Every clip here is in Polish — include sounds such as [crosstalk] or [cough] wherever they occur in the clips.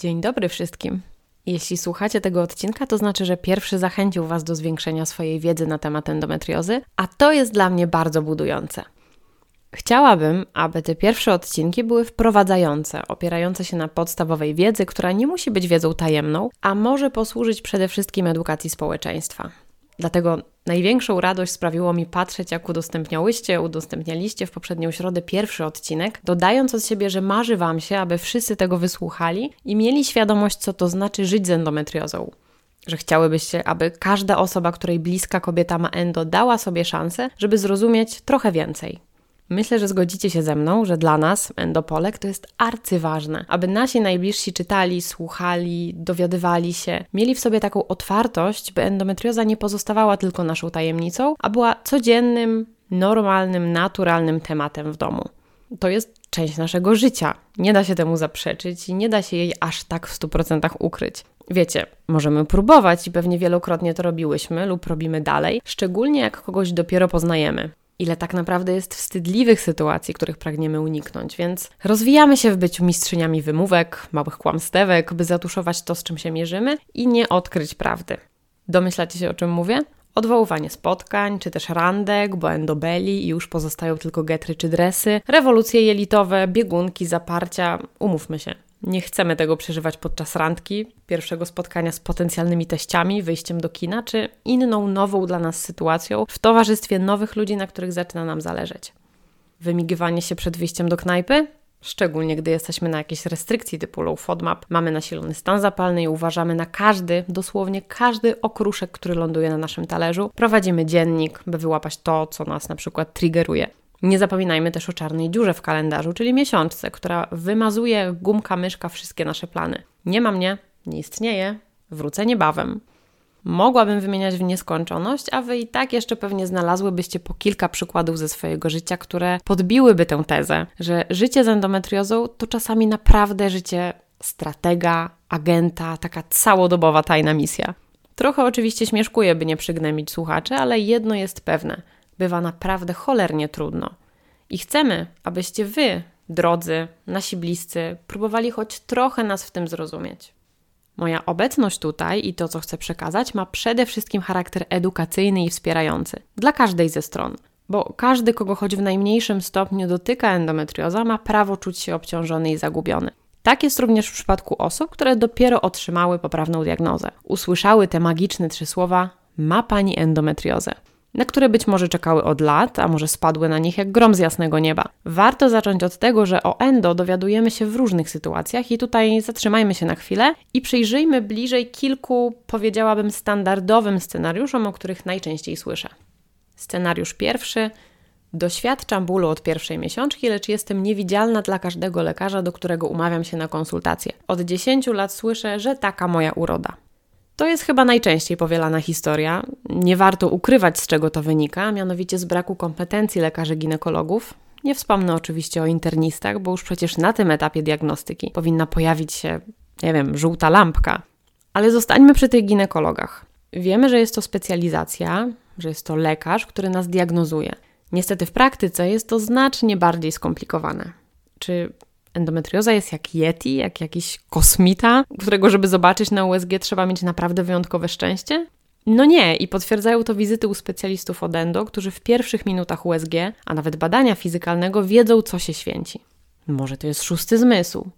Dzień dobry wszystkim. Jeśli słuchacie tego odcinka, to znaczy, że pierwszy zachęcił Was do zwiększenia swojej wiedzy na temat endometriozy, a to jest dla mnie bardzo budujące. Chciałabym, aby te pierwsze odcinki były wprowadzające, opierające się na podstawowej wiedzy, która nie musi być wiedzą tajemną, a może posłużyć przede wszystkim edukacji społeczeństwa. Dlatego największą radość sprawiło mi patrzeć, jak udostępniałyście, udostępnialiście w poprzednią środę pierwszy odcinek, dodając od siebie, że marzy Wam się, aby wszyscy tego wysłuchali i mieli świadomość, co to znaczy żyć z endometriozą. Że chciałybyście, aby każda osoba, której bliska kobieta ma endo, dała sobie szansę, żeby zrozumieć trochę więcej. Myślę, że zgodzicie się ze mną, że dla nas, endopolek, to jest arcyważne, aby nasi najbliżsi czytali, słuchali, dowiadywali się, mieli w sobie taką otwartość, by endometrioza nie pozostawała tylko naszą tajemnicą, a była codziennym, normalnym, naturalnym tematem w domu. To jest część naszego życia. Nie da się temu zaprzeczyć i nie da się jej aż tak w 100% ukryć. Wiecie, możemy próbować i pewnie wielokrotnie to robiłyśmy lub robimy dalej, szczególnie jak kogoś dopiero poznajemy ile tak naprawdę jest wstydliwych sytuacji, których pragniemy uniknąć, więc rozwijamy się w byciu mistrzyniami wymówek, małych kłamstewek, by zatuszować to, z czym się mierzymy i nie odkryć prawdy. Domyślacie się, o czym mówię? Odwoływanie spotkań, czy też randek, bo endobeli i już pozostają tylko getry czy dresy, rewolucje jelitowe, biegunki, zaparcia, umówmy się. Nie chcemy tego przeżywać podczas randki, pierwszego spotkania z potencjalnymi teściami, wyjściem do kina, czy inną nową dla nas sytuacją w towarzystwie nowych ludzi, na których zaczyna nam zależeć. Wymigiwanie się przed wyjściem do knajpy? Szczególnie gdy jesteśmy na jakiejś restrykcji typu low FODMAP, mamy nasilony stan zapalny i uważamy na każdy, dosłownie każdy okruszek, który ląduje na naszym talerzu. Prowadzimy dziennik, by wyłapać to, co nas na przykład triggeruje. Nie zapominajmy też o czarnej dziurze w kalendarzu, czyli miesiączce, która wymazuje gumka myszka wszystkie nasze plany. Nie ma mnie, nie istnieje, wrócę niebawem. Mogłabym wymieniać w nieskończoność, a wy i tak jeszcze pewnie znalazłybyście po kilka przykładów ze swojego życia, które podbiłyby tę tezę, że życie z endometriozą to czasami naprawdę życie stratega, agenta, taka całodobowa tajna misja. Trochę oczywiście śmieszkuję, by nie przygnębić słuchaczy, ale jedno jest pewne – bywa naprawdę cholernie trudno. I chcemy, abyście wy, drodzy, nasi bliscy, próbowali choć trochę nas w tym zrozumieć. Moja obecność tutaj i to, co chcę przekazać, ma przede wszystkim charakter edukacyjny i wspierający dla każdej ze stron, bo każdy, kogo choć w najmniejszym stopniu dotyka endometrioza, ma prawo czuć się obciążony i zagubiony. Tak jest również w przypadku osób, które dopiero otrzymały poprawną diagnozę. Usłyszały te magiczne trzy słowa: ma pani endometriozę na które być może czekały od lat, a może spadły na nich jak grom z jasnego nieba. Warto zacząć od tego, że o endo dowiadujemy się w różnych sytuacjach i tutaj zatrzymajmy się na chwilę i przyjrzyjmy bliżej kilku, powiedziałabym, standardowym scenariuszom, o których najczęściej słyszę. Scenariusz pierwszy. Doświadczam bólu od pierwszej miesiączki, lecz jestem niewidzialna dla każdego lekarza, do którego umawiam się na konsultację. Od 10 lat słyszę, że taka moja uroda. To jest chyba najczęściej powielana historia. Nie warto ukrywać, z czego to wynika, mianowicie z braku kompetencji lekarzy ginekologów. Nie wspomnę oczywiście o internistach, bo już przecież na tym etapie diagnostyki powinna pojawić się, nie wiem, żółta lampka. Ale zostańmy przy tych ginekologach. Wiemy, że jest to specjalizacja, że jest to lekarz, który nas diagnozuje. Niestety w praktyce jest to znacznie bardziej skomplikowane. Czy Endometrioza jest jak Yeti, jak jakiś kosmita, którego, żeby zobaczyć na USG, trzeba mieć naprawdę wyjątkowe szczęście? No nie, i potwierdzają to wizyty u specjalistów od endo, którzy w pierwszych minutach USG, a nawet badania fizykalnego, wiedzą, co się święci. Może to jest szósty zmysł?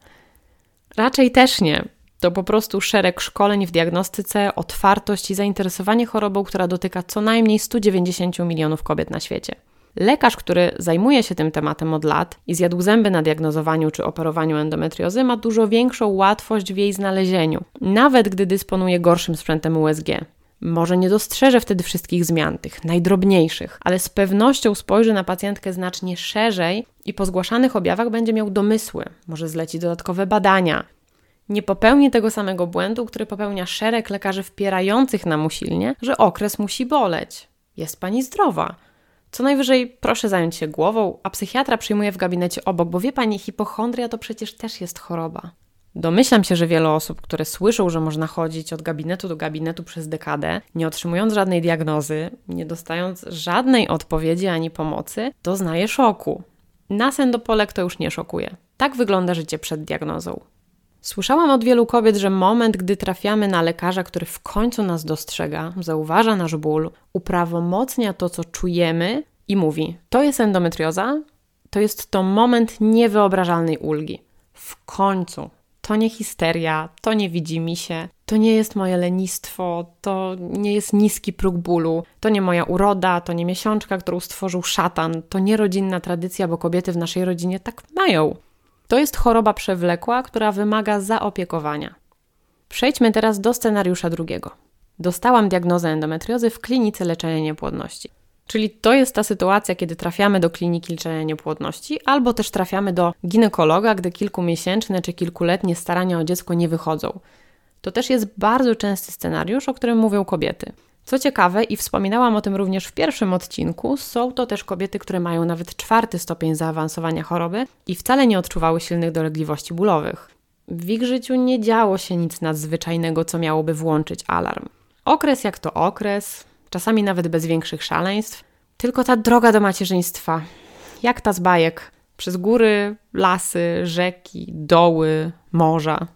Raczej też nie. To po prostu szereg szkoleń w diagnostyce, otwartość i zainteresowanie chorobą, która dotyka co najmniej 190 milionów kobiet na świecie. Lekarz, który zajmuje się tym tematem od lat i zjadł zęby na diagnozowaniu czy operowaniu endometriozy, ma dużo większą łatwość w jej znalezieniu, nawet gdy dysponuje gorszym sprzętem USG. Może nie dostrzeże wtedy wszystkich zmian, tych najdrobniejszych, ale z pewnością spojrzy na pacjentkę znacznie szerzej i po zgłaszanych objawach będzie miał domysły, może zleci dodatkowe badania. Nie popełni tego samego błędu, który popełnia szereg lekarzy wpierających nam usilnie, że okres musi boleć. Jest pani zdrowa. Co najwyżej proszę zająć się głową, a psychiatra przyjmuje w gabinecie obok, bo wie pani, hipochondria to przecież też jest choroba. Domyślam się, że wiele osób, które słyszą, że można chodzić od gabinetu do gabinetu przez dekadę, nie otrzymując żadnej diagnozy, nie dostając żadnej odpowiedzi ani pomocy, doznaje szoku. Nas endopolek to już nie szokuje. Tak wygląda życie przed diagnozą. Słyszałam od wielu kobiet, że moment, gdy trafiamy na lekarza, który w końcu nas dostrzega, zauważa nasz ból, uprawomocnia to, co czujemy i mówi: To jest endometrioza, to jest to moment niewyobrażalnej ulgi. W końcu to nie histeria, to nie widzi mi się, to nie jest moje lenistwo, to nie jest niski próg bólu, to nie moja uroda, to nie miesiączka, którą stworzył szatan, to nie rodzinna tradycja, bo kobiety w naszej rodzinie tak mają. To jest choroba przewlekła, która wymaga zaopiekowania. Przejdźmy teraz do scenariusza drugiego. Dostałam diagnozę endometriozy w klinice leczenia niepłodności. Czyli to jest ta sytuacja, kiedy trafiamy do kliniki leczenia niepłodności, albo też trafiamy do ginekologa, gdy kilkumiesięczne czy kilkuletnie starania o dziecko nie wychodzą. To też jest bardzo częsty scenariusz, o którym mówią kobiety. Co ciekawe, i wspominałam o tym również w pierwszym odcinku, są to też kobiety, które mają nawet czwarty stopień zaawansowania choroby i wcale nie odczuwały silnych dolegliwości bólowych. W ich życiu nie działo się nic nadzwyczajnego, co miałoby włączyć alarm. Okres jak to okres, czasami nawet bez większych szaleństw. Tylko ta droga do macierzyństwa, jak ta z bajek, przez góry, lasy, rzeki, doły, morza.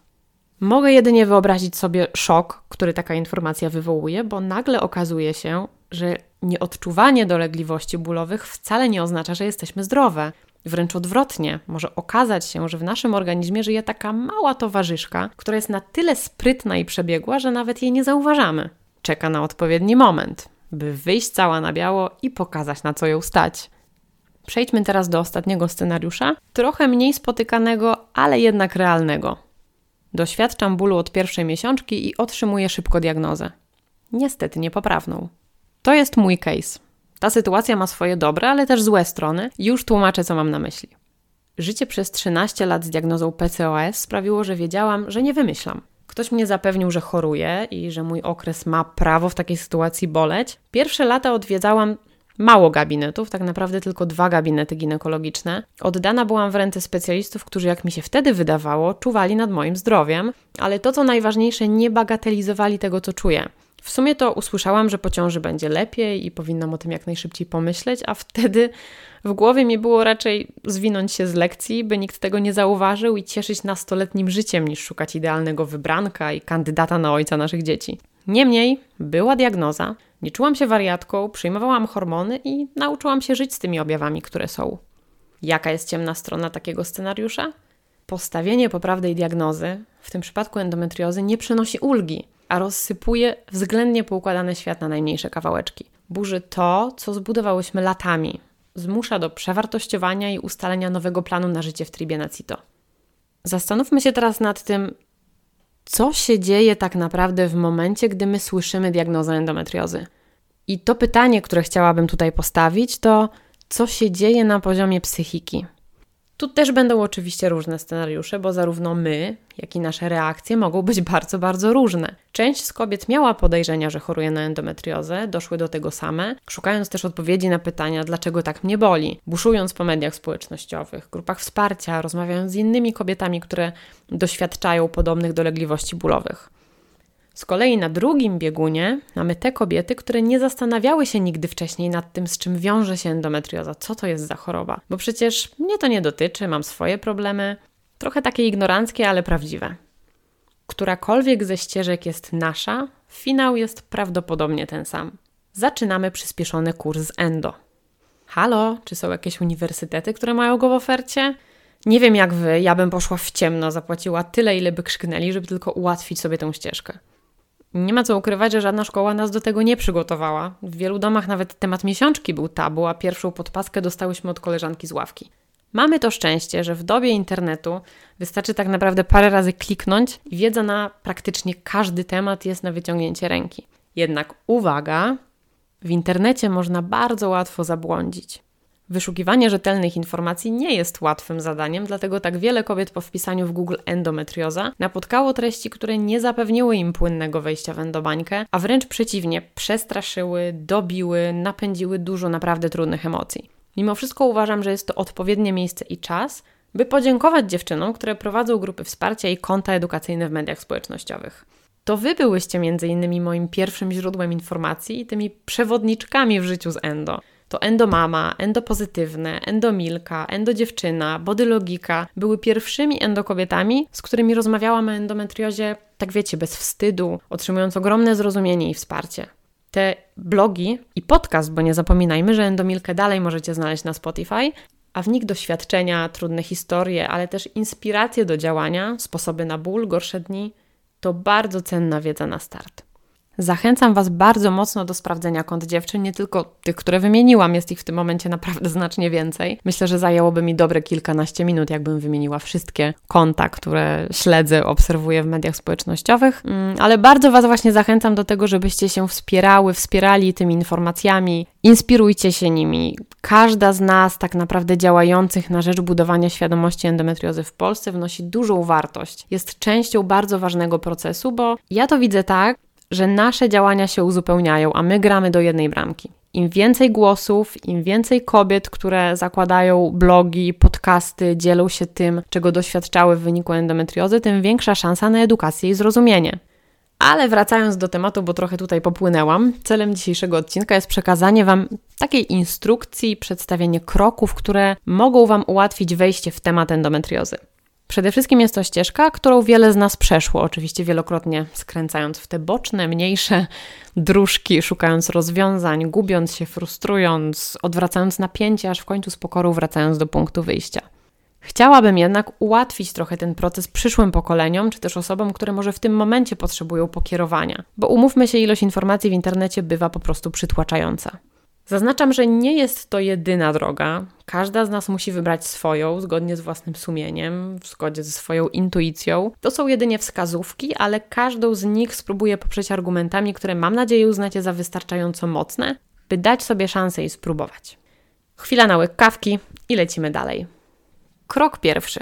Mogę jedynie wyobrazić sobie szok, który taka informacja wywołuje, bo nagle okazuje się, że nieodczuwanie dolegliwości bólowych wcale nie oznacza, że jesteśmy zdrowe. Wręcz odwrotnie, może okazać się, że w naszym organizmie żyje taka mała towarzyszka, która jest na tyle sprytna i przebiegła, że nawet jej nie zauważamy czeka na odpowiedni moment, by wyjść cała na biało i pokazać, na co ją stać. Przejdźmy teraz do ostatniego scenariusza, trochę mniej spotykanego, ale jednak realnego. Doświadczam bólu od pierwszej miesiączki i otrzymuję szybko diagnozę. Niestety niepoprawną. To jest mój case. Ta sytuacja ma swoje dobre, ale też złe strony. Już tłumaczę, co mam na myśli. Życie przez 13 lat z diagnozą PCOS sprawiło, że wiedziałam, że nie wymyślam. Ktoś mnie zapewnił, że choruję i że mój okres ma prawo w takiej sytuacji boleć. Pierwsze lata odwiedzałam mało gabinetów, tak naprawdę tylko dwa gabinety ginekologiczne. Oddana byłam w ręce specjalistów, którzy, jak mi się wtedy wydawało, czuwali nad moim zdrowiem, ale to, co najważniejsze, nie bagatelizowali tego, co czuję. W sumie to usłyszałam, że po ciąży będzie lepiej i powinnam o tym jak najszybciej pomyśleć, a wtedy w głowie mi było raczej zwinąć się z lekcji, by nikt tego nie zauważył i cieszyć nastoletnim życiem, niż szukać idealnego wybranka i kandydata na ojca naszych dzieci. Niemniej była diagnoza, nie czułam się wariatką, przyjmowałam hormony i nauczyłam się żyć z tymi objawami, które są. Jaka jest ciemna strona takiego scenariusza? Postawienie poprawnej diagnozy, w tym przypadku endometriozy, nie przynosi ulgi a rozsypuje względnie poukładany świat na najmniejsze kawałeczki. Burzy to, co zbudowałyśmy latami. Zmusza do przewartościowania i ustalenia nowego planu na życie w tribie Nacito. Zastanówmy się teraz nad tym, co się dzieje tak naprawdę w momencie, gdy my słyszymy diagnozę endometriozy. I to pytanie, które chciałabym tutaj postawić, to co się dzieje na poziomie psychiki. Tu też będą oczywiście różne scenariusze, bo zarówno my, jak i nasze reakcje mogą być bardzo, bardzo różne. Część z kobiet miała podejrzenia, że choruje na endometriozę, doszły do tego same, szukając też odpowiedzi na pytania, dlaczego tak mnie boli, buszując po mediach społecznościowych, grupach wsparcia, rozmawiając z innymi kobietami, które doświadczają podobnych dolegliwości bólowych. Z kolei na drugim biegunie mamy te kobiety, które nie zastanawiały się nigdy wcześniej nad tym, z czym wiąże się endometrioza, co to jest za choroba, bo przecież mnie to nie dotyczy, mam swoje problemy, trochę takie ignoranckie, ale prawdziwe. Którakolwiek ze ścieżek jest nasza, finał jest prawdopodobnie ten sam. Zaczynamy przyspieszony kurs endo. Halo, czy są jakieś uniwersytety, które mają go w ofercie? Nie wiem jak wy, ja bym poszła w ciemno, zapłaciła tyle, ile by krzyknęli, żeby tylko ułatwić sobie tę ścieżkę. Nie ma co ukrywać, że żadna szkoła nas do tego nie przygotowała. W wielu domach nawet temat miesiączki był tabu, a pierwszą podpaskę dostałyśmy od koleżanki z ławki. Mamy to szczęście, że w dobie internetu wystarczy tak naprawdę parę razy kliknąć i wiedza na praktycznie każdy temat jest na wyciągnięcie ręki. Jednak uwaga, w internecie można bardzo łatwo zabłądzić. Wyszukiwanie rzetelnych informacji nie jest łatwym zadaniem, dlatego tak wiele kobiet po wpisaniu w Google endometrioza napotkało treści, które nie zapewniły im płynnego wejścia w endobańkę, a wręcz przeciwnie, przestraszyły, dobiły, napędziły dużo naprawdę trudnych emocji. Mimo wszystko uważam, że jest to odpowiednie miejsce i czas, by podziękować dziewczynom, które prowadzą grupy wsparcia i konta edukacyjne w mediach społecznościowych. To wy byłyście między innymi moim pierwszym źródłem informacji i tymi przewodniczkami w życiu z endo. To endomama, endopozytywne, endomilka, endodziewczyna, bodylogika były pierwszymi endokobietami, z którymi rozmawiałam o endometriozie, tak wiecie, bez wstydu, otrzymując ogromne zrozumienie i wsparcie. Te blogi i podcast, bo nie zapominajmy, że endomilkę dalej możecie znaleźć na Spotify, a w nich doświadczenia, trudne historie, ale też inspiracje do działania, sposoby na ból, gorsze dni to bardzo cenna wiedza na start. Zachęcam Was bardzo mocno do sprawdzenia kont dziewczyn, nie tylko tych, które wymieniłam, jest ich w tym momencie naprawdę [laughs] znacznie więcej. Myślę, że zajęłoby mi dobre kilkanaście minut, jakbym wymieniła wszystkie konta, które śledzę, obserwuję w mediach społecznościowych, mm, ale bardzo Was właśnie zachęcam do tego, żebyście się wspierały, wspierali tymi informacjami, inspirujcie się nimi. Każda z nas, tak naprawdę działających na rzecz budowania świadomości endometriozy w Polsce, wnosi dużą wartość. Jest częścią bardzo ważnego procesu, bo ja to widzę tak, że nasze działania się uzupełniają, a my gramy do jednej bramki. Im więcej głosów, im więcej kobiet, które zakładają blogi, podcasty, dzielą się tym, czego doświadczały w wyniku endometriozy, tym większa szansa na edukację i zrozumienie. Ale wracając do tematu, bo trochę tutaj popłynęłam, celem dzisiejszego odcinka jest przekazanie Wam takiej instrukcji, przedstawienie kroków, które mogą Wam ułatwić wejście w temat endometriozy. Przede wszystkim jest to ścieżka, którą wiele z nas przeszło, oczywiście wielokrotnie skręcając w te boczne, mniejsze dróżki, szukając rozwiązań, gubiąc się, frustrując, odwracając napięcie, aż w końcu z pokorą wracając do punktu wyjścia. Chciałabym jednak ułatwić trochę ten proces przyszłym pokoleniom, czy też osobom, które może w tym momencie potrzebują pokierowania, bo umówmy się, ilość informacji w internecie bywa po prostu przytłaczająca. Zaznaczam, że nie jest to jedyna droga. Każda z nas musi wybrać swoją, zgodnie z własnym sumieniem, w zgodzie ze swoją intuicją. To są jedynie wskazówki, ale każdą z nich spróbuję poprzeć argumentami, które mam nadzieję uznacie za wystarczająco mocne, by dać sobie szansę i spróbować. Chwila na łyk kawki i lecimy dalej. Krok pierwszy.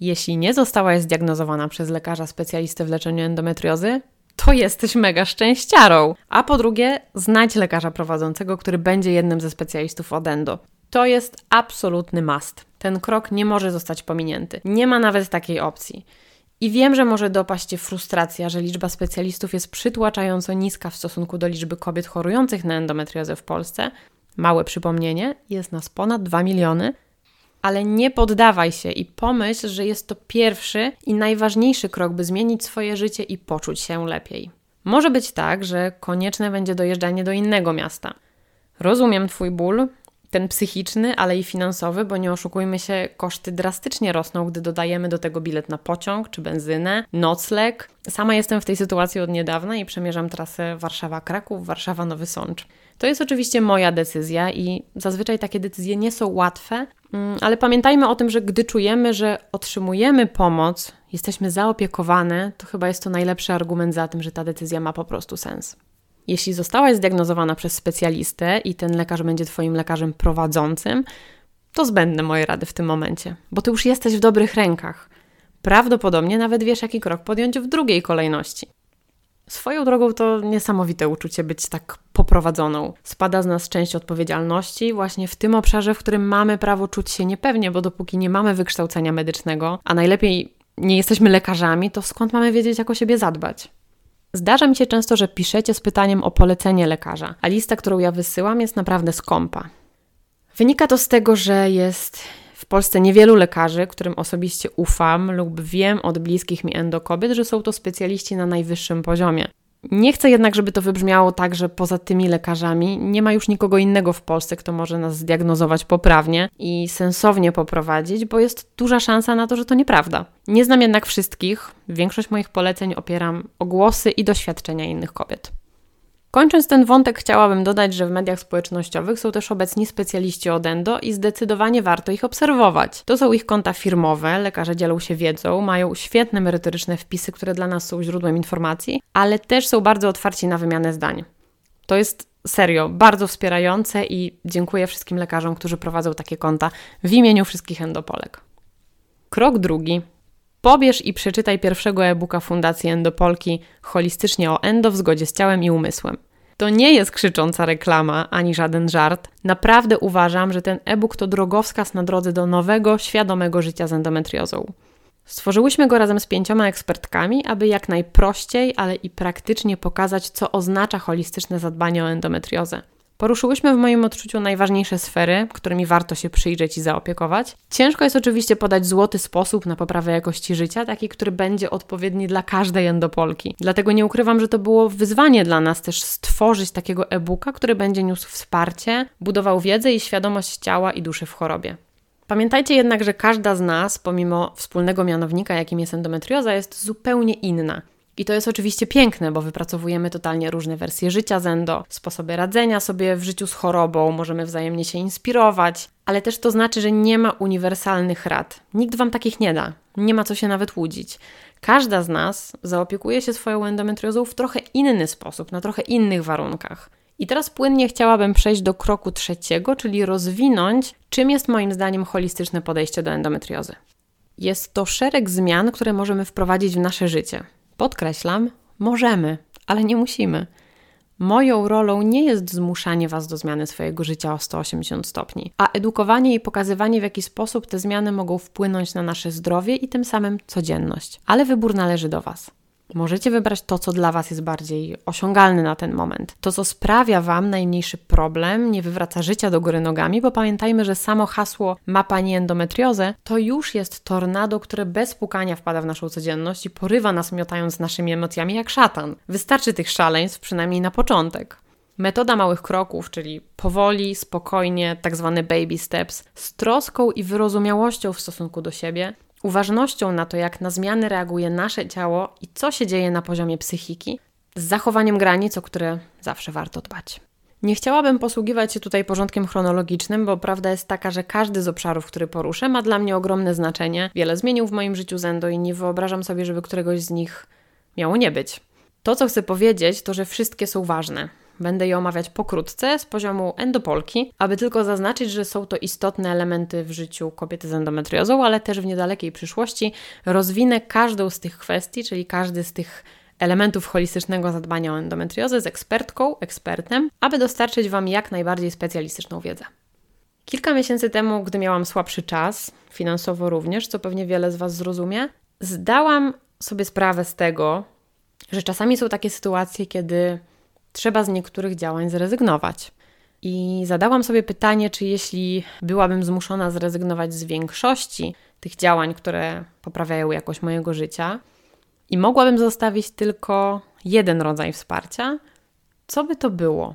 Jeśli nie zostałaś zdiagnozowana przez lekarza specjalistę w leczeniu endometriozy, to jesteś mega szczęściarą. A po drugie, znajdź lekarza prowadzącego, który będzie jednym ze specjalistów od endo. To jest absolutny must. Ten krok nie może zostać pominięty. Nie ma nawet takiej opcji. I wiem, że może dopaść Cię frustracja, że liczba specjalistów jest przytłaczająco niska w stosunku do liczby kobiet chorujących na endometriozę w Polsce. Małe przypomnienie, jest nas ponad 2 miliony, ale nie poddawaj się i pomyśl, że jest to pierwszy i najważniejszy krok, by zmienić swoje życie i poczuć się lepiej. Może być tak, że konieczne będzie dojeżdżanie do innego miasta. Rozumiem Twój ból, ten psychiczny, ale i finansowy, bo nie oszukujmy się, koszty drastycznie rosną, gdy dodajemy do tego bilet na pociąg czy benzynę, nocleg. Sama jestem w tej sytuacji od niedawna i przemierzam trasę Warszawa-Kraków, Warszawa-Nowy Sącz. To jest oczywiście moja decyzja i zazwyczaj takie decyzje nie są łatwe, mm, ale pamiętajmy o tym, że gdy czujemy, że otrzymujemy pomoc, jesteśmy zaopiekowane, to chyba jest to najlepszy argument za tym, że ta decyzja ma po prostu sens. Jeśli zostałaś zdiagnozowana przez specjalistę i ten lekarz będzie Twoim lekarzem prowadzącym, to zbędne moje rady w tym momencie, bo Ty już jesteś w dobrych rękach. Prawdopodobnie nawet wiesz, jaki krok podjąć w drugiej kolejności. Swoją drogą to niesamowite uczucie być tak poprowadzoną. Spada z nas część odpowiedzialności właśnie w tym obszarze, w którym mamy prawo czuć się niepewnie, bo dopóki nie mamy wykształcenia medycznego, a najlepiej nie jesteśmy lekarzami, to skąd mamy wiedzieć, jak o siebie zadbać? Zdarza mi się często, że piszecie z pytaniem o polecenie lekarza, a lista, którą ja wysyłam, jest naprawdę skąpa. Wynika to z tego, że jest w Polsce niewielu lekarzy, którym osobiście ufam lub wiem od bliskich mi endokobiet, że są to specjaliści na najwyższym poziomie. Nie chcę jednak, żeby to wybrzmiało tak, że poza tymi lekarzami nie ma już nikogo innego w Polsce, kto może nas zdiagnozować poprawnie i sensownie poprowadzić, bo jest duża szansa na to, że to nieprawda. Nie znam jednak wszystkich, większość moich poleceń opieram o głosy i doświadczenia innych kobiet. Kończąc ten wątek, chciałabym dodać, że w mediach społecznościowych są też obecni specjaliści od endo i zdecydowanie warto ich obserwować. To są ich konta firmowe, lekarze dzielą się wiedzą, mają świetne merytoryczne wpisy, które dla nas są źródłem informacji, ale też są bardzo otwarci na wymianę zdań. To jest serio bardzo wspierające i dziękuję wszystkim lekarzom, którzy prowadzą takie konta w imieniu wszystkich endopolek. Krok drugi. Pobierz i przeczytaj pierwszego e-booka Fundacji Endopolki holistycznie o endo w zgodzie z ciałem i umysłem. To nie jest krzycząca reklama ani żaden żart. Naprawdę uważam, że ten e-book to drogowskaz na drodze do nowego, świadomego życia z endometriozą. Stworzyłyśmy go razem z pięcioma ekspertkami, aby jak najprościej, ale i praktycznie pokazać, co oznacza holistyczne zadbanie o endometriozę. Poruszyłyśmy w moim odczuciu najważniejsze sfery, którymi warto się przyjrzeć i zaopiekować. Ciężko jest oczywiście podać złoty sposób na poprawę jakości życia, taki, który będzie odpowiedni dla każdej endopolki. Dlatego nie ukrywam, że to było wyzwanie dla nas też stworzyć takiego e-booka, który będzie niósł wsparcie, budował wiedzę i świadomość ciała i duszy w chorobie. Pamiętajcie jednak, że każda z nas, pomimo wspólnego mianownika, jakim jest endometrioza, jest zupełnie inna. I to jest oczywiście piękne, bo wypracowujemy totalnie różne wersje życia z endo, sposoby radzenia sobie w życiu z chorobą, możemy wzajemnie się inspirować, ale też to znaczy, że nie ma uniwersalnych rad. Nikt Wam takich nie da, nie ma co się nawet łudzić. Każda z nas zaopiekuje się swoją endometriozą w trochę inny sposób, na trochę innych warunkach. I teraz płynnie chciałabym przejść do kroku trzeciego, czyli rozwinąć, czym jest moim zdaniem holistyczne podejście do endometriozy. Jest to szereg zmian, które możemy wprowadzić w nasze życie. Podkreślam, możemy, ale nie musimy. Moją rolą nie jest zmuszanie Was do zmiany swojego życia o 180 stopni, a edukowanie i pokazywanie, w jaki sposób te zmiany mogą wpłynąć na nasze zdrowie i tym samym codzienność. Ale wybór należy do Was. Możecie wybrać to, co dla Was jest bardziej osiągalne na ten moment. To, co sprawia Wam najmniejszy problem, nie wywraca życia do góry nogami, bo pamiętajmy, że samo hasło ma Pani endometriozę to już jest tornado, które bez pukania wpada w naszą codzienność i porywa nas miotając naszymi emocjami jak szatan. Wystarczy tych szaleństw, przynajmniej na początek. Metoda małych kroków, czyli powoli, spokojnie, tak zwane baby steps, z troską i wyrozumiałością w stosunku do siebie, uważnością na to, jak na zmiany reaguje nasze ciało i co się dzieje na poziomie psychiki, z zachowaniem granic, o które zawsze warto dbać. Nie chciałabym posługiwać się tutaj porządkiem chronologicznym, bo prawda jest taka, że każdy z obszarów, który poruszę, ma dla mnie ogromne znaczenie. Wiele zmienił w moim życiu zendo i nie wyobrażam sobie, żeby któregoś z nich miało nie być. To, co chcę powiedzieć, to że wszystkie są ważne. Będę je omawiać pokrótce z poziomu endopolki, aby tylko zaznaczyć, że są to istotne elementy w życiu kobiety z endometriozą, ale też w niedalekiej przyszłości rozwinę każdą z tych kwestii, czyli każdy z tych elementów holistycznego zadbania o endometriozę z ekspertką, ekspertem, aby dostarczyć Wam jak najbardziej specjalistyczną wiedzę. Kilka miesięcy temu, gdy miałam słabszy czas, finansowo również, co pewnie wiele z Was zrozumie, zdałam sobie sprawę z tego, że czasami są takie sytuacje, kiedy trzeba z niektórych działań zrezygnować. I zadałam sobie pytanie, czy jeśli byłabym zmuszona zrezygnować z większości tych działań, które poprawiają jakość mojego życia, i mogłabym zostawić tylko jeden rodzaj wsparcia, co by to było?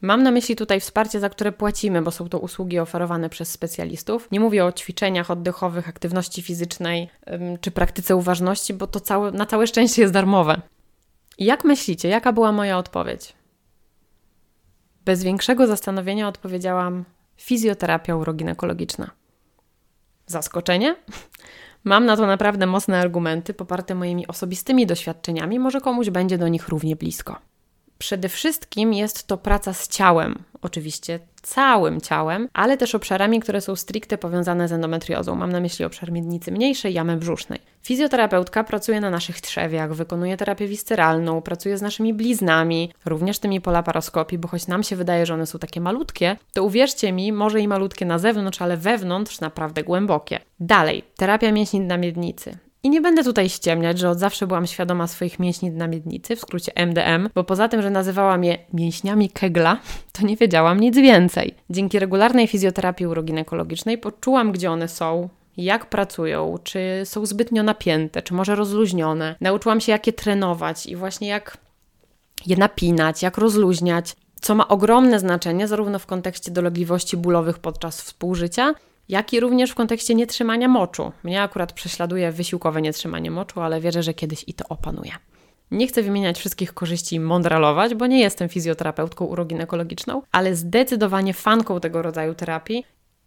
Mam na myśli tutaj wsparcie, za które płacimy, bo są to usługi oferowane przez specjalistów. Nie mówię o ćwiczeniach oddechowych, aktywności fizycznej czy praktyce uważności, bo to całe, na całe szczęście jest darmowe. Jak myślicie, jaka była moja odpowiedź? Bez większego zastanowienia odpowiedziałam: fizjoterapia uroginekologiczna. Zaskoczenie? [laughs] Mam na to naprawdę mocne argumenty, poparte moimi osobistymi doświadczeniami, może komuś będzie do nich równie blisko. Przede wszystkim jest to praca z ciałem, oczywiście całym ciałem, ale też obszarami, które są stricte powiązane z endometriozą. Mam na myśli obszar miednicy mniejszej, jamy brzusznej. Fizjoterapeutka pracuje na naszych trzewiach, wykonuje terapię wisceralną, pracuje z naszymi bliznami, również tymi po laparoskopii, bo choć nam się wydaje, że one są takie malutkie, to uwierzcie mi, może i malutkie na zewnątrz, ale wewnątrz naprawdę głębokie. Dalej, terapia mięśni na miednicy. I nie będę tutaj ściemniać, że od zawsze byłam świadoma swoich mięśni na miednicy, w skrócie MDM, bo poza tym, że nazywałam je mięśniami Kegla, to nie wiedziałam nic więcej. Dzięki regularnej fizjoterapii uroginekologicznej poczułam, gdzie one są, jak pracują, czy są zbytnio napięte, czy może rozluźnione. Nauczyłam się, jak je trenować i właśnie jak je napinać, jak rozluźniać, co ma ogromne znaczenie zarówno w kontekście dolegliwości bólowych podczas współżycia, jak i również w kontekście nietrzymania moczu. Mnie akurat prześladuje wysiłkowe nietrzymanie moczu, ale wierzę, że kiedyś i to opanuje. Nie chcę wymieniać wszystkich korzyści i mądralować, bo nie jestem fizjoterapeutką uroginekologiczną, ale zdecydowanie fanką tego rodzaju terapii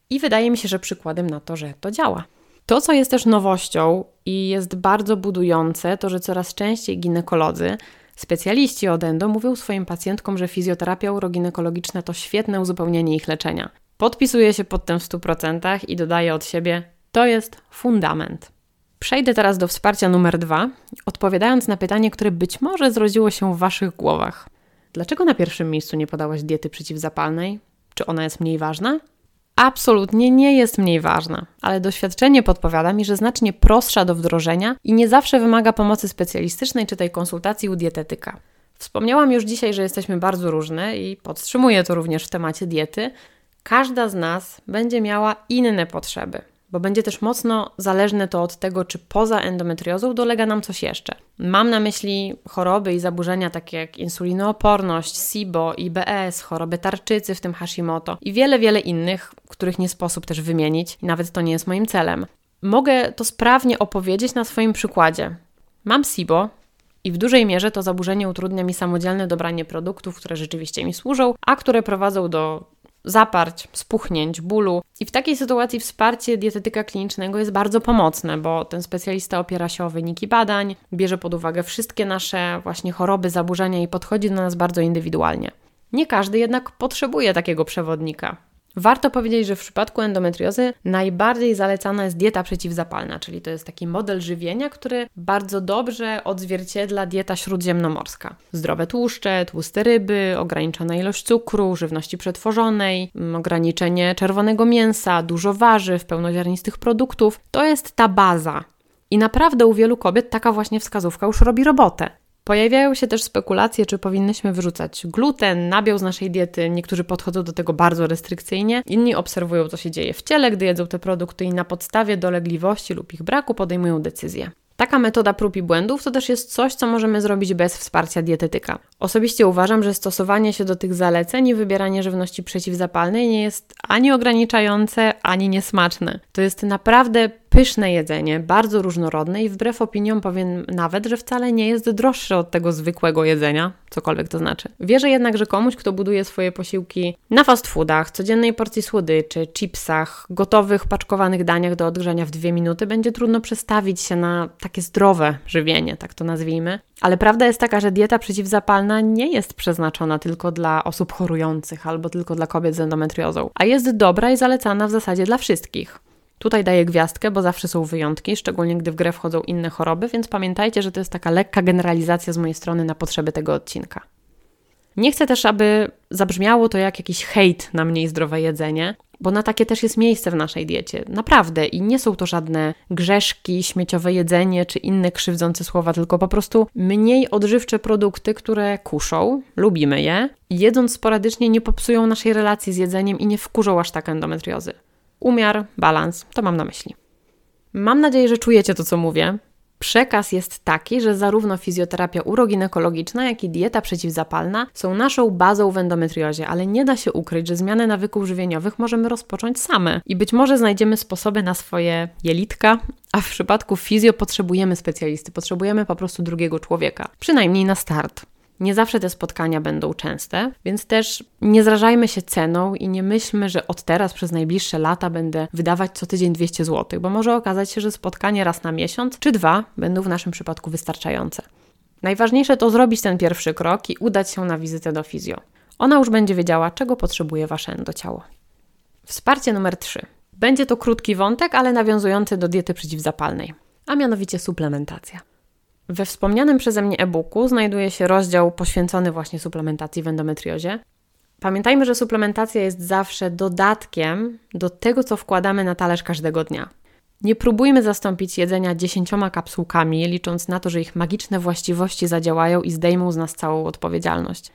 i wydaje mi się, że przykładem na to, że to działa. To, co jest też nowością i jest bardzo budujące, to że coraz częściej ginekolodzy, specjaliści od endo mówią swoim pacjentkom, że fizjoterapia uroginekologiczna to świetne uzupełnienie ich leczenia. Podpisuję się pod tym w 100% i dodaję od siebie, to jest fundament. Przejdę teraz do wsparcia numer dwa, odpowiadając na pytanie, które być może zrodziło się w Waszych głowach. Dlaczego na pierwszym miejscu nie podałaś diety przeciwzapalnej? Czy ona jest mniej ważna? Absolutnie nie jest mniej ważna, ale doświadczenie podpowiada mi, że znacznie prostsza do wdrożenia i nie zawsze wymaga pomocy specjalistycznej czy tej konsultacji u dietetyka. Wspomniałam już dzisiaj, że jesteśmy bardzo różne i podtrzymuję to również w temacie diety. Każda z nas będzie miała inne potrzeby bo będzie też mocno zależne to od tego, czy poza endometriozą dolega nam coś jeszcze. Mam na myśli choroby i zaburzenia takie jak insulinooporność, SIBO, IBS, choroby tarczycy, w tym Hashimoto i wiele, wiele innych, których nie sposób też wymienić i nawet to nie jest moim celem. Mogę to sprawnie opowiedzieć na swoim przykładzie. Mam SIBO, i w dużej mierze to zaburzenie utrudnia mi samodzielne dobranie produktów, które rzeczywiście mi służą, a które prowadzą do zaparć, spuchnięć, bólu. I w takiej sytuacji wsparcie dietetyka klinicznego jest bardzo pomocne, bo ten specjalista opiera się o wyniki badań, bierze pod uwagę wszystkie nasze właśnie choroby, zaburzenia i podchodzi do nas bardzo indywidualnie. Nie każdy jednak potrzebuje takiego przewodnika. Warto powiedzieć, że w przypadku endometriozy najbardziej zalecana jest dieta przeciwzapalna, czyli to jest taki model żywienia, który bardzo dobrze odzwierciedla dieta śródziemnomorska. Zdrowe tłuszcze, tłuste ryby, ograniczona ilość cukru, żywności przetworzonej, mm, ograniczenie czerwonego mięsa, dużo warzyw, pełnoziarnistych produktów to jest ta baza. I naprawdę u wielu kobiet taka właśnie wskazówka już robi robotę. Pojawiają się też spekulacje, czy powinnyśmy wyrzucać gluten, nabiał z naszej diety. Niektórzy podchodzą do tego bardzo restrykcyjnie, inni obserwują, co się dzieje w ciele, gdy jedzą te produkty i na podstawie dolegliwości lub ich braku podejmują decyzje. Taka metoda prób i błędów to też jest coś, co możemy zrobić bez wsparcia dietetyka. Osobiście uważam, że stosowanie się do tych zaleceń i wybieranie żywności przeciwzapalnej nie jest ani ograniczające, ani niesmaczne. To jest naprawdę pyszne jedzenie, bardzo różnorodne i wbrew opiniom powiem nawet, że wcale nie jest droższe od tego zwykłego jedzenia, cokolwiek to znaczy. Wierzę jednak, że komuś, kto buduje swoje posiłki na fast foodach, codziennej porcji słodyczy, chipsach, gotowych, paczkowanych daniach do odgrzania w dwie minuty, będzie trudno przestawić się na takie zdrowe żywienie, tak to nazwijmy. Ale prawda jest taka, że dieta przeciwzapalna nie jest przeznaczona tylko dla osób chorujących albo tylko dla kobiet z endometriozą, a jest dobra i zalecana w zasadzie dla wszystkich. Tutaj daję gwiazdkę, bo zawsze są wyjątki, szczególnie gdy w grę wchodzą inne choroby, więc pamiętajcie, że to jest taka lekka generalizacja z mojej strony na potrzeby tego odcinka. Nie chcę też, aby zabrzmiało to jak jakiś hejt na mniej zdrowe jedzenie, bo na takie też jest miejsce w naszej diecie. Naprawdę. I nie są to żadne grzeszki, śmieciowe jedzenie czy inne krzywdzące słowa, tylko po prostu mniej odżywcze produkty, które kuszą, lubimy je, jedząc sporadycznie nie popsują naszej relacji z jedzeniem i nie wkurzą aż tak endometriozy. Umiar, balans, to mam na myśli. Mam nadzieję, że czujecie to, co mówię. Przekaz jest taki, że zarówno fizjoterapia uroginekologiczna, jak i dieta przeciwzapalna są naszą bazą w endometriozie, ale nie da się ukryć, że zmianę nawyków żywieniowych możemy rozpocząć same i być może znajdziemy sposoby na swoje jelitka, a w przypadku fizjo potrzebujemy specjalisty, potrzebujemy po prostu drugiego człowieka, przynajmniej na start. Nie zawsze te spotkania będą częste, więc też nie zrażajmy się ceną i nie myślmy, że od teraz przez najbliższe lata będę wydawać co tydzień 200 zł, bo może okazać się, że spotkanie raz na miesiąc czy dwa będą w naszym przypadku wystarczające. Najważniejsze to zrobić ten pierwszy krok i udać się na wizytę do fizjo. Ona już będzie wiedziała, czego potrzebuje wasze endociało. Wsparcie numer 3. Będzie to krótki wątek, ale nawiązujący do diety przeciwzapalnej, a mianowicie suplementacja. We wspomnianym przeze mnie e-booku znajduje się rozdział poświęcony właśnie suplementacji w endometriozie. Pamiętajmy, że suplementacja jest zawsze dodatkiem do tego, co wkładamy na talerz każdego dnia. Nie próbujmy zastąpić jedzenia dziesięcioma kapsułkami, licząc na to, że ich magiczne właściwości zadziałają i zdejmą z nas całą odpowiedzialność.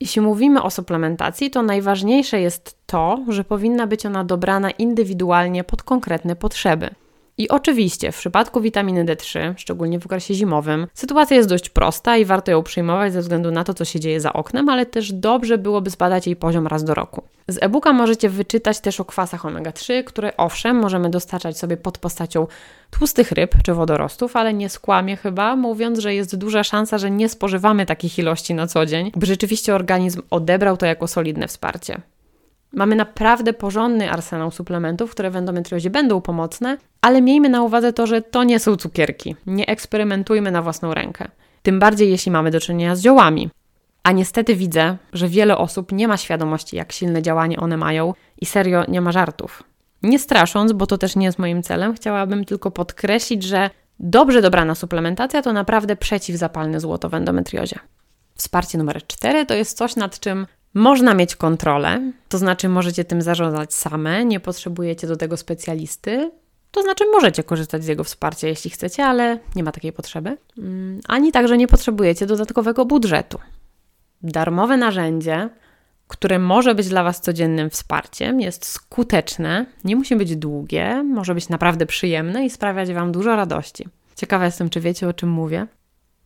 Jeśli mówimy o suplementacji, to najważniejsze jest to, że powinna być ona dobrana indywidualnie pod konkretne potrzeby. I oczywiście w przypadku witaminy D3, szczególnie w okresie zimowym, sytuacja jest dość prosta i warto ją przyjmować ze względu na to, co się dzieje za oknem, ale też dobrze byłoby zbadać jej poziom raz do roku. Z e-booka możecie wyczytać też o kwasach omega-3, które owszem możemy dostarczać sobie pod postacią tłustych ryb czy wodorostów, ale nie skłamię chyba, mówiąc, że jest duża szansa, że nie spożywamy takich ilości na co dzień, by rzeczywiście organizm odebrał to jako solidne wsparcie. Mamy naprawdę porządny arsenał suplementów, które w endometriozie będą pomocne, ale miejmy na uwadze to, że to nie są cukierki. Nie eksperymentujmy na własną rękę. Tym bardziej, jeśli mamy do czynienia z ziołami. A niestety widzę, że wiele osób nie ma świadomości, jak silne działanie one mają i serio nie ma żartów. Nie strasząc, bo to też nie jest moim celem, chciałabym tylko podkreślić, że dobrze dobrana suplementacja to naprawdę przeciwzapalne złoto w endometriozie. Wsparcie numer 4 to jest coś, nad czym można mieć kontrolę, to znaczy możecie tym zarządzać same, nie potrzebujecie do tego specjalisty, to znaczy możecie korzystać z jego wsparcia, jeśli chcecie, ale nie ma takiej potrzeby. Mm, ani także nie potrzebujecie dodatkowego budżetu. Darmowe narzędzie, które może być dla Was codziennym wsparciem, jest skuteczne, nie musi być długie, może być naprawdę przyjemne i sprawiać Wam dużo radości. Ciekawa jestem, czy wiecie o czym mówię.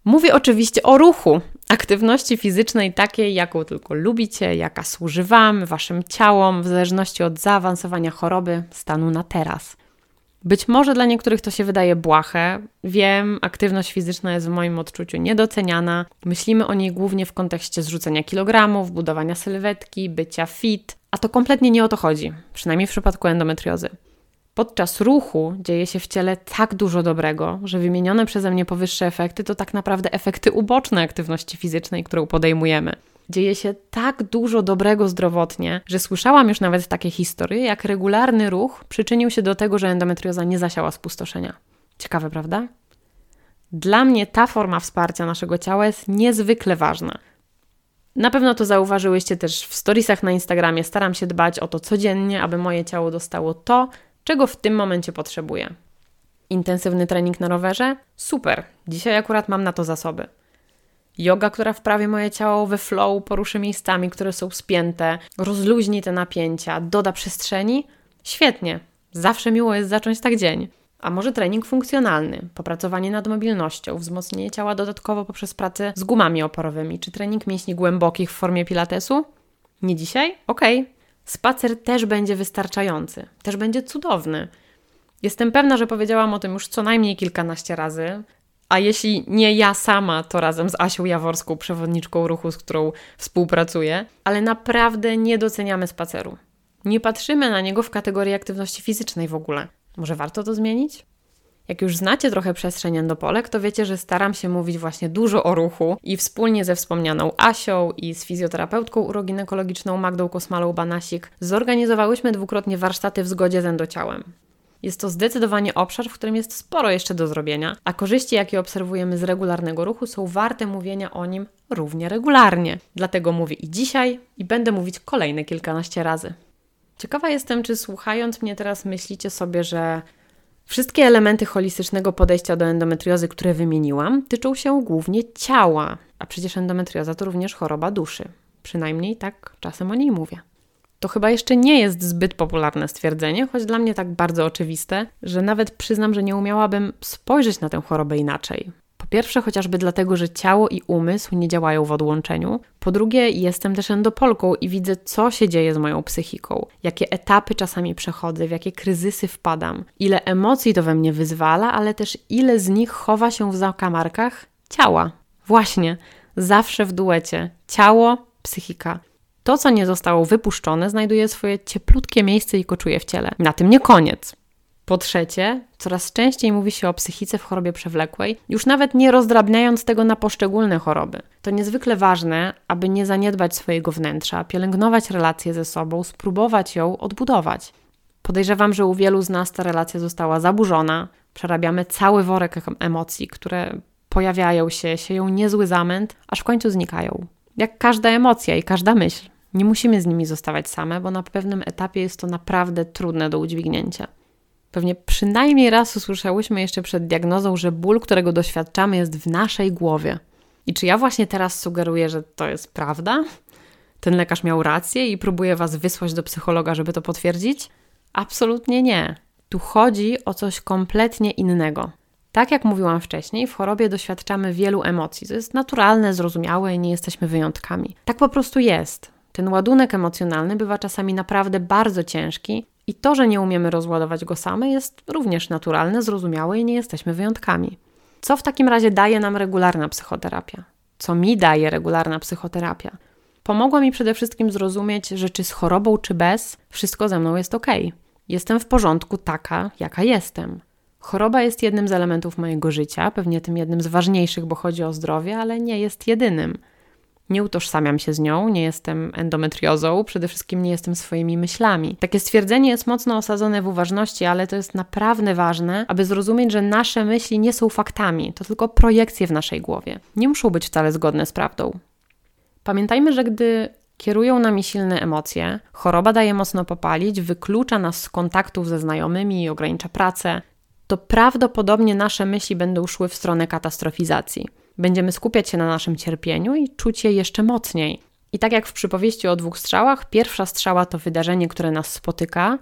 Mówię oczywiście o ruchu, aktywności fizycznej takiej, jaką tylko lubicie, jaka służy Wam, Waszym ciałom, w zależności od zaawansowania choroby, stanu na teraz. Być może dla niektórych to się wydaje błahe. Wiem, aktywność fizyczna jest w moim odczuciu niedoceniana. Myślimy o niej głównie w kontekście zrzucenia kilogramów, budowania sylwetki, bycia fit, a to kompletnie nie o to chodzi, przynajmniej w przypadku endometriozy. Podczas ruchu dzieje się w ciele tak dużo dobrego, że wymienione przeze mnie powyższe efekty to tak naprawdę efekty uboczne aktywności fizycznej, którą podejmujemy. Dzieje się tak dużo dobrego zdrowotnie, że słyszałam już nawet takie historie, jak regularny ruch przyczynił się do tego, że endometrioza nie zasiała spustoszenia. Ciekawe, prawda? Dla mnie ta forma wsparcia naszego ciała jest niezwykle ważna. Na pewno to zauważyłyście też w storiesach na Instagramie. Staram się dbać o to codziennie, aby moje ciało dostało to, czego w tym momencie potrzebuję. Intensywny trening na rowerze? Super. Dzisiaj akurat mam na to zasoby. Yoga, która wprawi moje ciało we flow, poruszy miejscami, które są spięte, rozluźni te napięcia, doda przestrzeni? Świetnie. Zawsze miło jest zacząć tak dzień. A może trening funkcjonalny, popracowanie nad mobilnością, wzmocnienie ciała dodatkowo poprzez pracę z gumami oporowymi, czy trening mięśni głębokich w formie pilatesu? Nie dzisiaj? Okej. Okay. Spacer też będzie wystarczający, też będzie cudowny. Jestem pewna, że powiedziałam o tym już co najmniej kilkanaście razy, a jeśli nie ja sama, to razem z Asią Jaworską, przewodniczką ruchu, z którą współpracuję, ale naprawdę nie doceniamy spaceru. Nie patrzymy na niego w kategorii aktywności fizycznej w ogóle. Może warto to zmienić? Jak już znacie trochę przestrzeń endopolek, to wiecie, że staram się mówić właśnie dużo o ruchu i wspólnie ze wspomnianą Asią i z fizjoterapeutką uroginekologiczną Magdą Kosmalą-Banasik zorganizowałyśmy dwukrotnie warsztaty w zgodzie z endociałem. Jest to zdecydowanie obszar, w którym jest sporo jeszcze do zrobienia, a korzyści, jakie obserwujemy z regularnego ruchu, są warte mówienia o nim równie regularnie. Dlatego mówię i dzisiaj, i będę mówić kolejne kilkanaście razy. Ciekawa jestem, czy słuchając mnie teraz myślicie sobie, że wszystkie elementy holistycznego podejścia do endometriozy, które wymieniłam, tyczą się głównie ciała, a przecież endometrioza to również choroba duszy. Przynajmniej tak czasem o niej mówię. To chyba jeszcze nie jest zbyt popularne stwierdzenie, choć dla mnie tak bardzo oczywiste, że nawet przyznam, że nie umiałabym spojrzeć na tę chorobę inaczej. Po pierwsze, chociażby dlatego, że ciało i umysł nie działają w odłączeniu. Po drugie, jestem też endopolką i widzę, co się dzieje z moją psychiką, jakie etapy czasami przechodzę, w jakie kryzysy wpadam, ile emocji to we mnie wyzwala, ale też ile z nich chowa się w zakamarkach ciała. Właśnie, zawsze w duecie ciało, psychika. To, co nie zostało wypuszczone, znajduje swoje cieplutkie miejsce i koczuje w ciele. Na tym nie koniec. Po trzecie, coraz częściej mówi się o psychice w chorobie przewlekłej, już nawet nie rozdrabniając tego na poszczególne choroby. To niezwykle ważne, aby nie zaniedbać swojego wnętrza, pielęgnować relacje ze sobą, spróbować ją odbudować. Podejrzewam, że u wielu z nas ta relacja została zaburzona, przerabiamy cały worek emocji, które pojawiają się, sieją niezły zamęt, aż w końcu znikają. Jak każda emocja i każda myśl. Nie musimy z nimi zostawać same, bo na pewnym etapie jest to naprawdę trudne do udźwignięcia. Pewnie przynajmniej raz usłyszałyśmy jeszcze przed diagnozą, że ból, którego doświadczamy, jest w naszej głowie. I czy ja właśnie teraz sugeruję, że to jest prawda? Ten lekarz miał rację i próbuje was wysłać do psychologa, żeby to potwierdzić? Absolutnie nie. Tu chodzi o coś kompletnie innego. Tak jak mówiłam wcześniej, w chorobie doświadczamy wielu emocji. To jest naturalne, zrozumiałe i nie jesteśmy wyjątkami. Tak po prostu jest. Ten ładunek emocjonalny bywa czasami naprawdę bardzo ciężki i to, że nie umiemy rozładować go same, jest również naturalne, zrozumiałe i nie jesteśmy wyjątkami. Co w takim razie daje nam regularna psychoterapia? Co mi daje regularna psychoterapia? Pomogła mi przede wszystkim zrozumieć, że czy z chorobą, czy bez, wszystko ze mną jest ok. Jestem w porządku taka, jaka jestem. Choroba jest jednym z elementów mojego życia, pewnie tym jednym z ważniejszych, bo chodzi o zdrowie, ale nie jest jedynym. Nie utożsamiam się z nią, nie jestem endometriozą, przede wszystkim nie jestem swoimi myślami. Takie stwierdzenie jest mocno osadzone w uważności, ale to jest naprawdę ważne, aby zrozumieć, że nasze myśli nie są faktami, to tylko projekcje w naszej głowie. Nie muszą być wcale zgodne z prawdą. Pamiętajmy, że gdy kierują nami silne emocje, choroba daje mocno popalić, wyklucza nas z kontaktów ze znajomymi ogranicza pracę, to prawdopodobnie nasze myśli będą szły w stronę katastrofizacji. Będziemy skupiać się na naszym cierpieniu i czuć je jeszcze mocniej. I tak jak w przypowieści o dwóch strzałach, pierwsza strzała to wydarzenie, które nas spotyka.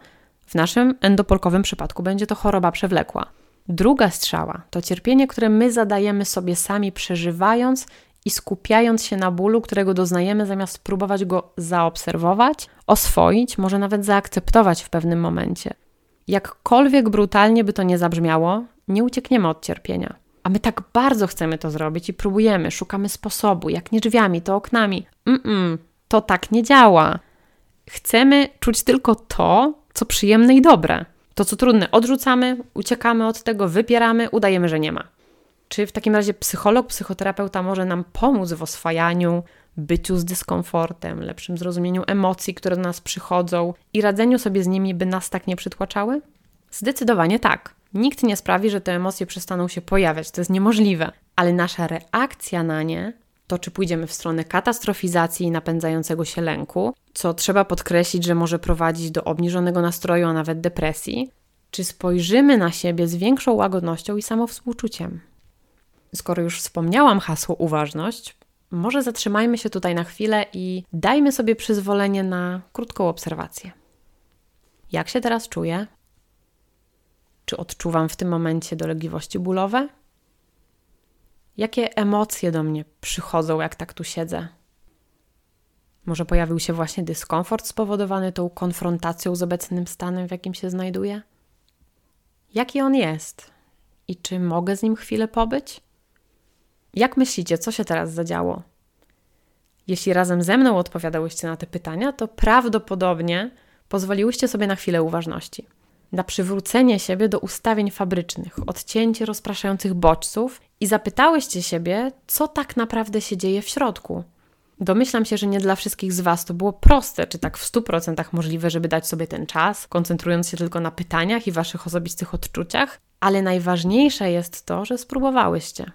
W naszym endopolkowym przypadku będzie to choroba przewlekła. Druga strzała to cierpienie, które my zadajemy sobie sami, przeżywając i skupiając się na bólu, którego doznajemy, zamiast próbować go zaobserwować, oswoić, może nawet zaakceptować w pewnym momencie. Jakkolwiek brutalnie by to nie zabrzmiało, nie uciekniemy od cierpienia. A my tak bardzo chcemy to zrobić i próbujemy, szukamy sposobu, jak nie drzwiami, to oknami. Mm-mm, to tak nie działa. Chcemy czuć tylko to, co przyjemne i dobre. To, co trudne, odrzucamy, uciekamy od tego, wypieramy, udajemy, że nie ma. Czy w takim razie psycholog, psychoterapeuta może nam pomóc w oswajaniu, byciu z dyskomfortem, lepszym zrozumieniu emocji, które do nas przychodzą i radzeniu sobie z nimi, by nas tak nie przytłaczały? Zdecydowanie tak. Nikt nie sprawi, że te emocje przestaną się pojawiać, to jest niemożliwe, ale nasza reakcja na nie, to czy pójdziemy w stronę katastrofizacji i napędzającego się lęku, co trzeba podkreślić, że może prowadzić do obniżonego nastroju, a nawet depresji, czy spojrzymy na siebie z większą łagodnością i samowspółczuciem. Skoro już wspomniałam hasło uważność, może zatrzymajmy się tutaj na chwilę i dajmy sobie przyzwolenie na krótką obserwację. Jak się teraz czuję? Czy odczuwam w tym momencie dolegliwości bólowe? Jakie emocje do mnie przychodzą, jak tak tu siedzę? Może pojawił się właśnie dyskomfort spowodowany tą konfrontacją z obecnym stanem, w jakim się znajduję? Jaki on jest? I czy mogę z nim chwilę pobyć? Jak myślicie, co się teraz zadziało? Jeśli razem ze mną odpowiadałyście na te pytania, to prawdopodobnie pozwoliłyście sobie na chwilę uważności. Na przywrócenie siebie do ustawień fabrycznych, odcięcie rozpraszających bodźców i zapytałyście siebie, co tak naprawdę się dzieje w środku. Domyślam się, że nie dla wszystkich z Was to było proste, czy tak w 100% możliwe, żeby dać sobie ten czas, koncentrując się tylko na pytaniach i Waszych osobistych odczuciach, ale najważniejsze jest to, że spróbowałyście.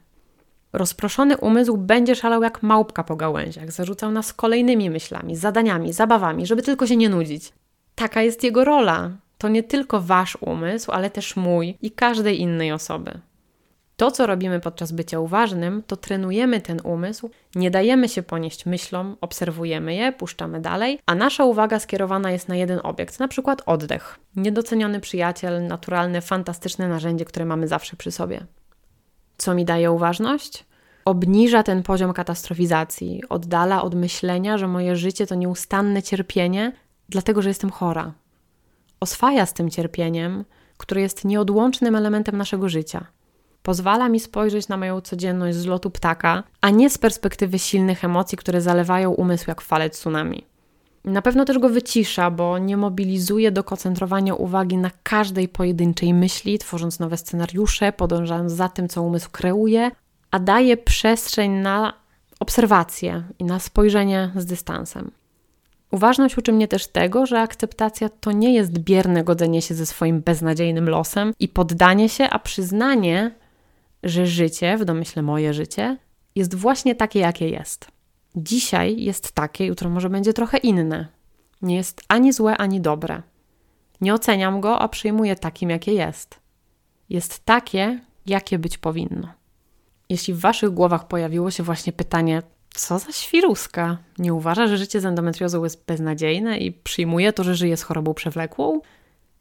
Rozproszony umysł będzie szalał jak małpka po gałęziach, zarzucał nas kolejnymi myślami, zadaniami, zabawami, żeby tylko się nie nudzić. Taka jest jego rola. To nie tylko wasz umysł, ale też mój i każdej innej osoby. To, co robimy podczas bycia uważnym, to trenujemy ten umysł, nie dajemy się ponieść myślom, obserwujemy je, puszczamy dalej, a nasza uwaga skierowana jest na jeden obiekt, na przykład oddech. Niedoceniony przyjaciel, naturalne, fantastyczne narzędzie, które mamy zawsze przy sobie. Co mi daje uważność? Obniża ten poziom katastrofizacji, oddala od myślenia, że moje życie to nieustanne cierpienie, dlatego że jestem chora. Oswaja z tym cierpieniem, które jest nieodłącznym elementem naszego życia. Pozwala mi spojrzeć na moją codzienność z lotu ptaka, a nie z perspektywy silnych emocji, które zalewają umysł jak fale tsunami. Na pewno też go wycisza, bo nie mobilizuje do koncentrowania uwagi na każdej pojedynczej myśli, tworząc nowe scenariusze, podążając za tym, co umysł kreuje, a daje przestrzeń na obserwację i na spojrzenie z dystansem. Uważność uczy mnie też tego, że akceptacja to nie jest bierne godzenie się ze swoim beznadziejnym losem i poddanie się, a przyznanie, że życie, w domyśle moje życie, jest właśnie takie, jakie jest. Dzisiaj jest takie, jutro może będzie trochę inne. Nie jest ani złe, ani dobre. Nie oceniam go, a przyjmuję takim, jakie jest. Jest takie, jakie być powinno. Jeśli w waszych głowach pojawiło się właśnie pytanie, co za świruska, nie uważa, że życie z endometriozą jest beznadziejne i przyjmuje to, że żyje z chorobą przewlekłą?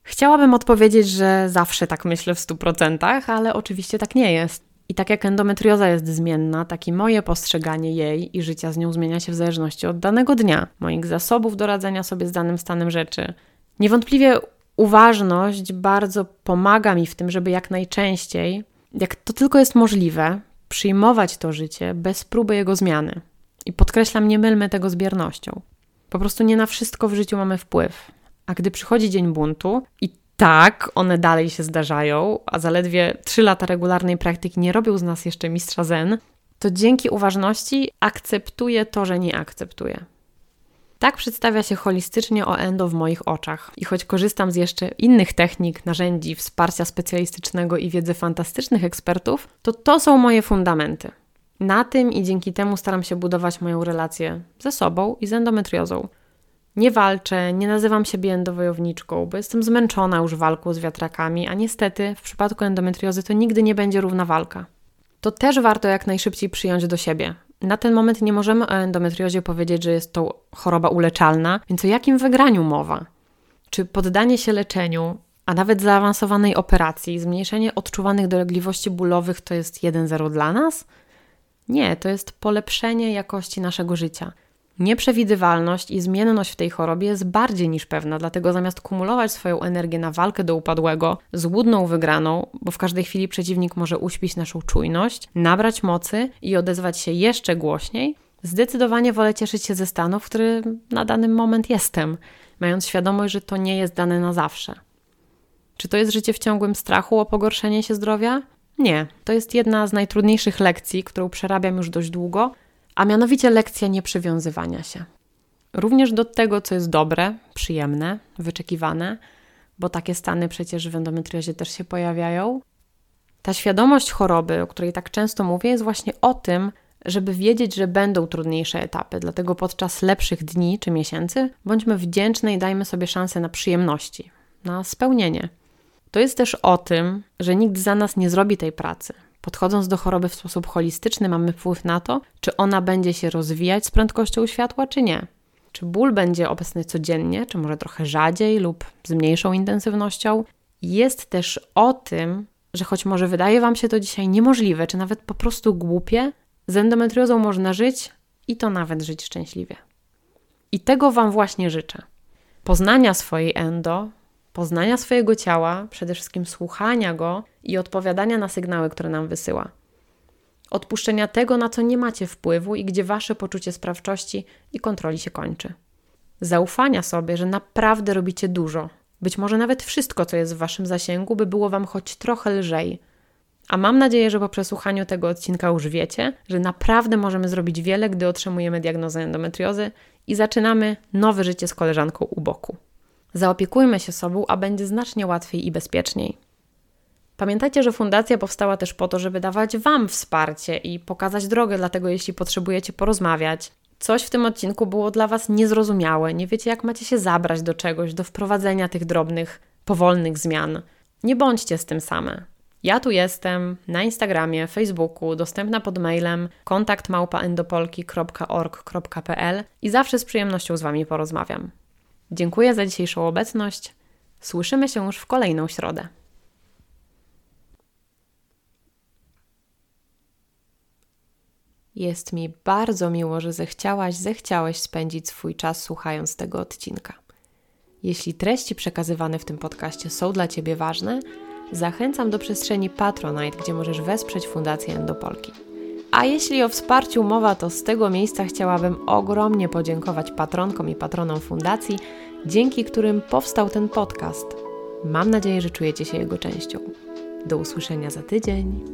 Chciałabym odpowiedzieć, że zawsze tak myślę w 100%, ale oczywiście tak nie jest. I tak jak endometrioza jest zmienna, tak i moje postrzeganie jej i życia z nią zmienia się w zależności od danego dnia, moich zasobów do radzenia sobie z danym stanem rzeczy. Niewątpliwie uważność bardzo pomaga mi w tym, żeby jak najczęściej, jak to tylko jest możliwe, przyjmować to życie bez próby jego zmiany. I podkreślam, nie mylmy tego z biernością. Po prostu nie na wszystko w życiu mamy wpływ. A gdy przychodzi dzień buntu i tak, one dalej się zdarzają, a zaledwie 3 lata regularnej praktyki nie robią z nas jeszcze mistrza zen, to dzięki uważności akceptuję to, że nie akceptuję. Tak przedstawia się holistycznie o endo w moich oczach. I choć korzystam z jeszcze innych technik, narzędzi, wsparcia specjalistycznego i wiedzy fantastycznych ekspertów, to to są moje fundamenty. Na tym i dzięki temu staram się budować moją relację ze sobą i z endometriozą. Nie walczę, nie nazywam siebie endowojowniczką, bo jestem zmęczona już walką z wiatrakami, a niestety w przypadku endometriozy to nigdy nie będzie równa walka. To też warto jak najszybciej przyjąć do siebie. Na ten moment nie możemy o endometriozie powiedzieć, że jest to choroba uleczalna, więc o jakim wygraniu mowa? Czy poddanie się leczeniu, a nawet zaawansowanej operacji, zmniejszenie odczuwanych dolegliwości bólowych to jest 1-0 dla nas? Nie, to jest polepszenie jakości naszego życia. Nieprzewidywalność i zmienność w tej chorobie jest bardziej niż pewna, dlatego zamiast kumulować swoją energię na walkę do upadłego, złudną wygraną, bo w każdej chwili przeciwnik może uśpić naszą czujność, nabrać mocy i odezwać się jeszcze głośniej, zdecydowanie wolę cieszyć się ze stanu, w którym na dany moment jestem, mając świadomość, że to nie jest dane na zawsze. Czy to jest życie w ciągłym strachu o pogorszenie się zdrowia? Nie, to jest jedna z najtrudniejszych lekcji, którą przerabiam już dość długo, a mianowicie lekcja nieprzywiązywania się. Również do tego, co jest dobre, przyjemne, wyczekiwane, bo takie stany przecież w endometriozie też się pojawiają. Ta świadomość choroby, o której tak często mówię, jest właśnie o tym, żeby wiedzieć, że będą trudniejsze etapy. Dlatego podczas lepszych dni czy miesięcy bądźmy wdzięczne i dajmy sobie szansę na przyjemności, na spełnienie. To jest też o tym, że nikt za nas nie zrobi tej pracy. Podchodząc do choroby w sposób holistyczny, mamy wpływ na to, czy ona będzie się rozwijać z prędkością światła, czy nie. Czy ból będzie obecny codziennie, czy może trochę rzadziej lub z mniejszą intensywnością. Jest też o tym, że choć może wydaje Wam się to dzisiaj niemożliwe, czy nawet po prostu głupie, z endometriozą można żyć i to nawet żyć szczęśliwie. I tego Wam właśnie życzę. Poznania swojej endo, poznania swojego ciała, przede wszystkim słuchania go i odpowiadania na sygnały, które nam wysyła. Odpuszczenia tego, na co nie macie wpływu i gdzie wasze poczucie sprawczości i kontroli się kończy. Zaufania sobie, że naprawdę robicie dużo, być może nawet wszystko, co jest w waszym zasięgu, by było wam choć trochę lżej. A mam nadzieję, że po przesłuchaniu tego odcinka już wiecie, że naprawdę możemy zrobić wiele, gdy otrzymujemy diagnozę endometriozy i zaczynamy nowe życie z koleżanką u boku. Zaopiekujmy się sobą, a będzie znacznie łatwiej i bezpieczniej. Pamiętajcie, że fundacja powstała też po to, żeby dawać Wam wsparcie i pokazać drogę, dlatego jeśli potrzebujecie porozmawiać, coś w tym odcinku było dla Was niezrozumiałe, nie wiecie jak macie się zabrać do czegoś, do wprowadzenia tych drobnych, powolnych zmian, nie bądźcie z tym same. Ja tu jestem na Instagramie, Facebooku, dostępna pod mailem kontaktmałpaendopolki.org.pl i zawsze z przyjemnością z Wami porozmawiam. Dziękuję za dzisiejszą obecność. Słyszymy się już w kolejną środę. Jest mi bardzo miło, że zechciałaś, zechciałeś spędzić swój czas słuchając tego odcinka. Jeśli treści przekazywane w tym podcaście są dla Ciebie ważne, zachęcam do przestrzeni Patronite, gdzie możesz wesprzeć Fundację Endopolki. A jeśli o wsparciu mowa, to z tego miejsca chciałabym ogromnie podziękować patronkom i patronom fundacji, dzięki którym powstał ten podcast. Mam nadzieję, że czujecie się jego częścią. Do usłyszenia za tydzień.